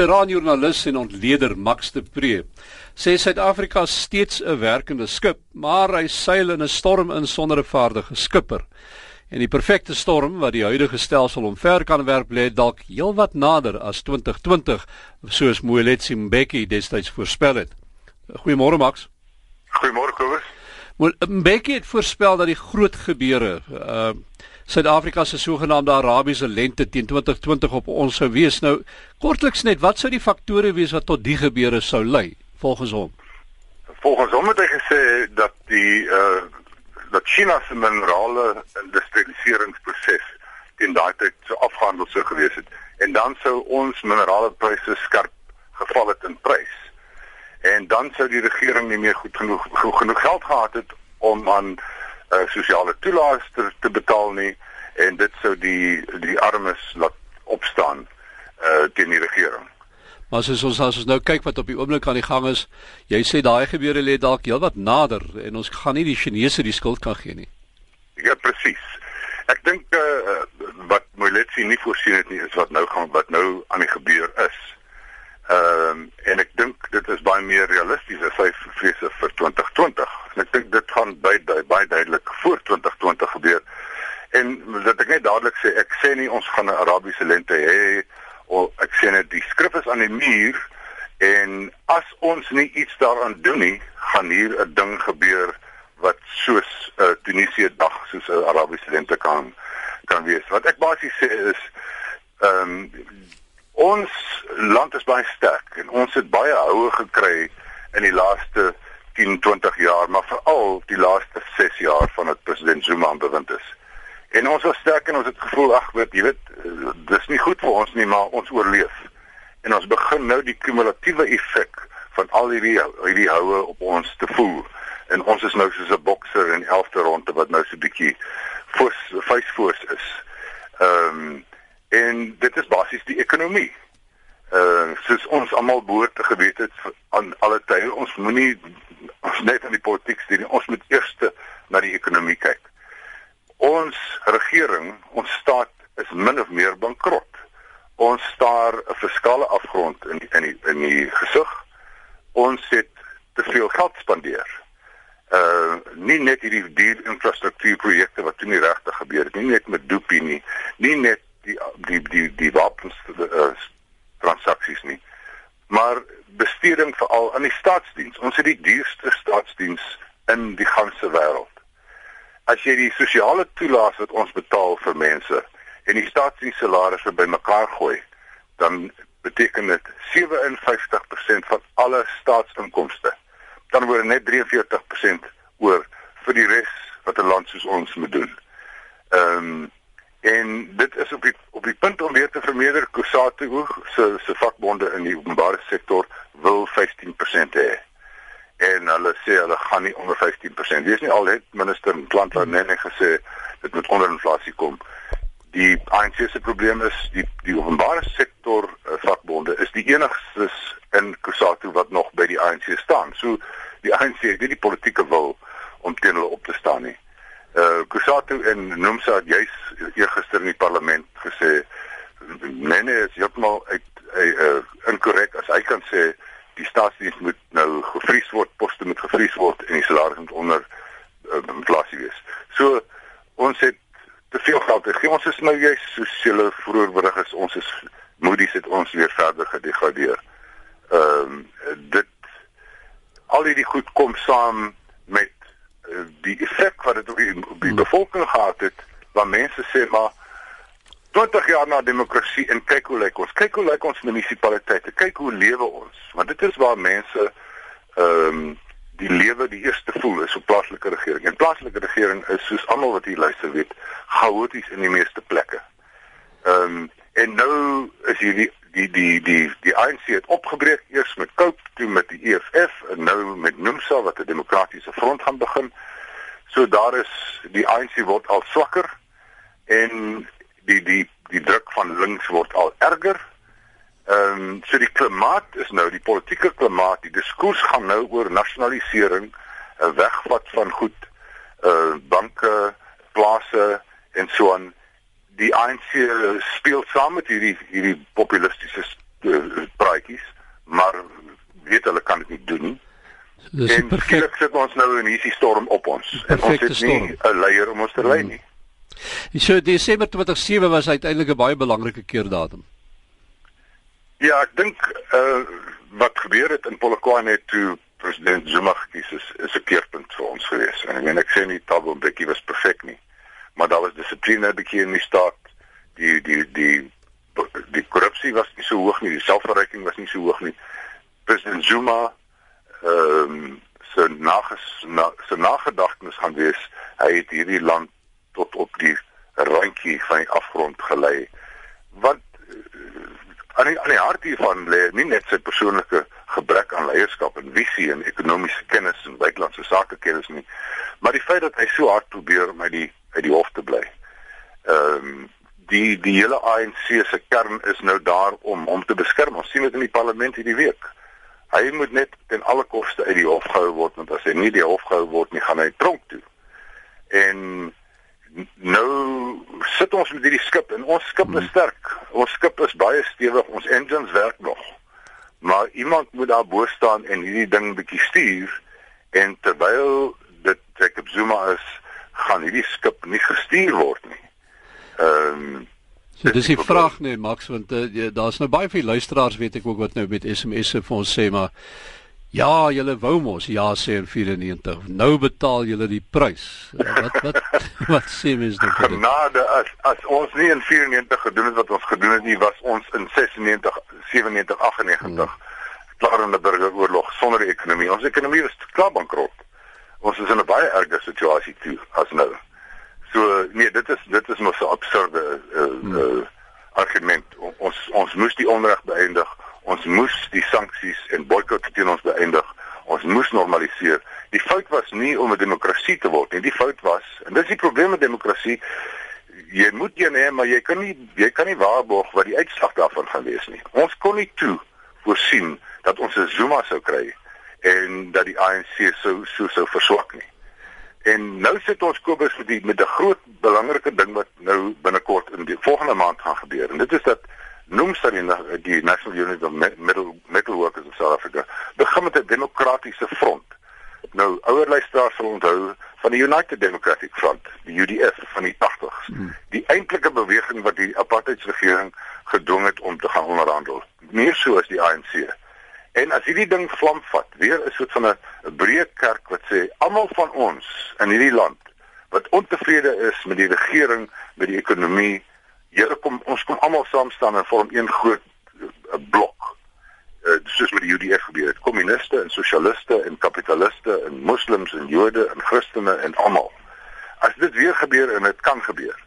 Veteranjoernalis en ontleder Max de Pre sê Suid-Afrika steeds 'n werkende skip, maar hy seil in 'n storm in sonder 'n vaardige skipper. En die perfekte storm wat die huidige stelsel omver kan werp lê dalk heelwat nader as 2020, soos Moeletsi Mbeki destyds voorspel het. Goeiemôre Max. Goeiemôre Kobus. Mbeki het voorspel dat die groot gebeure uh Suid-Afrika se sogenaamde Arabiese lente teen 2020 op ons sou wees. Nou kortliks net, wat sou die faktore wees wat tot die gebeure sou lei volgens hom? Volgens hom het hy gesê dat die uh dat China se minerale industrialiseringsproses teen daai tyd so afgehandel sou gewees het en dan sou ons minerale pryse skerp geval het in prys. En dan sou die regering nie meer goed genoeg goed genoeg geld gehad het om aan uh, sosiale toelaas te, te betaal nie en dit sou die die armes laat opstaan uh teen die regering. Maar as ons as ons nou kyk wat op die oomblik aan die gang is, jy sê daai gebeure lê dalk heelwat nader en ons gaan nie die Chinese die skuld kan gee nie. Ja presies. Ek dink uh wat Moeletsi nie voorsien het nie is wat nou gaan wat nou aan die gebeur is. Ehm um, en ek dink dit is baie meer realisties as hy vrese vir 2020. En ek dink dit gaan baie baie duidelik voor 2020 gebeur. En dat ek net dadelik sê, ek sê nie ons gaan 'n Arabiese lente hê of ek sê net die skrif is aan die muur en as ons nie iets daaraan doen nie, gaan hier 'n ding gebeur wat soos 'n uh, Tunesië dag soos 'n Arabiese lente kan kan wees. Wat ek basies sê is ehm um, Ons land is baie sterk en ons het baie houe gekry in die laaste 10, 20 jaar, maar veral die laaste 6 jaar van dat president Zuma aan bewind is. En ons was sterk en ons het gevoel ag, weet jy, dis nie goed vir ons nie, maar ons oorleef. En ons begin nou die kumulatiewe effek van al hierdie hierdie houe op ons te voel. En ons is nou soos 'n bokser in 11de ronde wat nou so 'n bietjie voors face voors is. Ehm um, en dit is basies die ekonomie. Uh soos ons almal behoort te geweet het aan alle tye, ons moenie ons net aan die politiek nie. Ons moet eers na die ekonomie kyk. Ons regering, ons staat is min of meer bankrot. Ons staar 'n fiskale afgrond in die, in die, in die gesig. Ons het te veel geld spandeer. Uh nie net hierdie duur infrastruktuurprojekte wat nie regtig gebeur het nie, nie net met Doopie nie, nie net die die die die wapens uh, transaksies nie. Maar besteding veral aan die staatsdiens. Ons het die duurste staatsdiens in die ganse wêreld. As jy die sosiale toelaas wat ons betaal vir mense en die staatsdienssalarisse bymekaar gooi, dan beteken dit 57% van alle staatsinkomste. Dan word net 43% oor vir die res wat 'n land soos ons moet doen. Ehm um, En dit is op die op die punt om weer te vermeerder Kusatu se se vakbonde in die openbare sektor wil 15% hê. En hulle sê hulle gaan nie onder 15%. Dis nie al het minister Klantla Nene gesê dit moet onder inflasie kom. Die ANC se probleem is die die openbare sektor uh, vakbonde is die enigstes in Kusatu wat nog by die ANC staan. So die ANC het nie die politieke wil om teen hulle op te staan nie. Uh Kusatu en Nomsa het juis eergister in die parlement gesê nee nee is heeltemal uit uh, inkorrek as hy kan sê die staatsdiens moet nou gevries word, poste moet gevries word en die salaris moet onder uh, inflasie wees. So ons het te veel geld gegee. Ons is nou juis soos julle vroeër berig is, ons is Moody's het ons weer verder gedegradeer. Ehm um, dit al hierdie goed kom saam met die effek wat dit op die, op die bevolking gehad het, waar mense sê maar 20 jaar na demokrasie en kyk hoe lyk ons. Kyk hoe lyk ons munisipaliteite. Kyk hoe lewe ons. Want dit is waar mense ehm um, die lewe die eerste voel is op plaaslike regering. En plaaslike regering is soos almal wat hier luister weet, chaoties in die meeste plekke. Ehm um, en nou is hierdie die die die die ANC het opgebreek eers met Cope toe met die EFF en nou met NUMSA wat 'n demokratiese front gaan begin. So daar is die ANC word al swakker en die die die druk van links word al erger. Ehm um, so die klimaat is nou die politieke klimaat, die diskurs gaan nou oor nasionalisering, 'n wegvat van goed, uh banke, plase en so aan die ANC speel saam met hierdie hierdie populistiese uh, praatjie netjies, maar weet hulle kan dit nie doen nie. Dis en skielik sit ons nou in hierdie storm op ons en ons het nie 'n leier om ons te lei nie. So Desember 2007 was uiteindelik 'n baie belangrike keerdatum. Ja, ek dink uh wat gebeur het in Polokwane toe president Zuma gekies is, is 'n keerpunt vir ons gewees. En ek meen ek sê nie Thabo Mbeki was perfek nie, maar daar was dissipline bietjie in die staat. Die die die die korrupsie was nie so hoog nie, die selfverryking was nie so hoog nie. President Zuma ehm um, se nages na, se nagedagtenis gaan wees hy het hierdie land tot op die randjie van die afgrond gelei. Wat uh, aan die aan die hart hiervan lê nie net sy persoonlike gebrek aan leierskap en visie en ekonomiese kennis en buitelandse sake kennis nie, maar die feit dat hy so hard probeer om uit die uit die hof te bly. Ehm um, die die hele ANC se kern is nou daar om om te beskerm. Ons sien dit in die parlement hierdie week. Hy moet net ten alle koste uit die hof gehou word want as hy nie die hof gehou word nie, gaan hy tronk toe. En nou sit ons met hierdie skip en ons skip is hmm. sterk. Ons skip is baie stewig, ons engines werk nog. Maar iemand moet daar bo staan en hierdie ding bietjie stuur en terwyl dit Jacob Zuma is, gaan hierdie skip nie gestuur word nie. Ehm um, So dis die vraag nee Max want uh, daar's nou baie vir luisteraars weet ek ook wat nou met SMS'e vir ons sê maar ja julle wou mos ja sê in 94 nou betaal julle die prys wat wat wat sê mens dit Genade as as ons nie in 94 gedoen het wat ons gedoen het nie was ons in 96 97 98 hmm. klaar in 'n burgeroorlog sonder ekonomie ons ekonomie was klaar bankrot ons is in 'n baie erge situasie toe as nou So nee, dit is dit is mos 'n absurde uh, hmm. uh, argument. Ons ons moes die onreg beëindig. Ons moes die sanksies en boikot teen ons beëindig. Ons moes normaliseer. Die fout was nie om 'n demokrasie te word nie. Die fout was en dis die demokrasie. Jy moet jy nee, maar jy kan nie jy kan nie waarborg wat die uitslag daarvan gaan wees nie. Ons kon nie toe voorsien dat ons 'n Zuma sou kry en dat die ANC sou so sou verswak nie. En nou sit ons Kobus met die met 'n groot belangrike ding wat nou binnekort in die volgende maand gaan gebeur. En dit is dat Nomsa die, die National Unity of Middle Metal Workers in South Africa begin met 'n demokratiese front. Nou ouerlei staat sal onthou van die United Democratic Front, die UDF van die 80s. Hmm. Die eintlike beweging wat die apartheidsregering gedwing het om te gaan onderhandel. Nie so as die ANC. En as hierdie ding vlam vat, weer 'n soort van 'n breë kerk wat sê almal van ons in hierdie land wat ontevrede is met die regering, met die ekonomie, Here kom ons kom almal saam staan en vorm een groot uh, blok. Uh, soos met die UDF gebeur het, kommuniste en sosialiste en kapitaliste en moslems en Jode en Christene en almal. As dit weer gebeur en dit kan gebeur,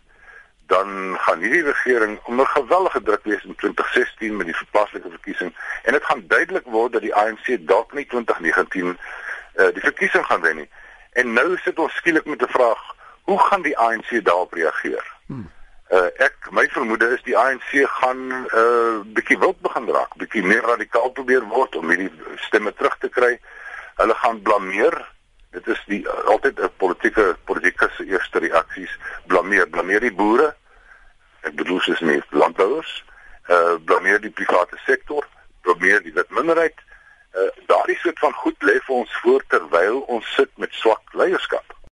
dan gaan hierdie regering onder geweldige druk wees in 2016 met die verpaaslike verkiesing en dit gaan duidelik word dat die ANC dalk nie 2019 uh, eh, die verkiesing gaan wen nie. En nou sit ons skielik met 'n vraag, hoe gaan die ANC daarop reageer? Hmm. Uh, ek my vermoede is die ANC gaan 'n uh, bietjie wild begin raak, bietjie meer radikaal probeer word om hierdie stemme terug te kry. Hulle gaan blameer Dit is die altyd 'n politieke politikus se eerste reaksies blameer, blameer die boere.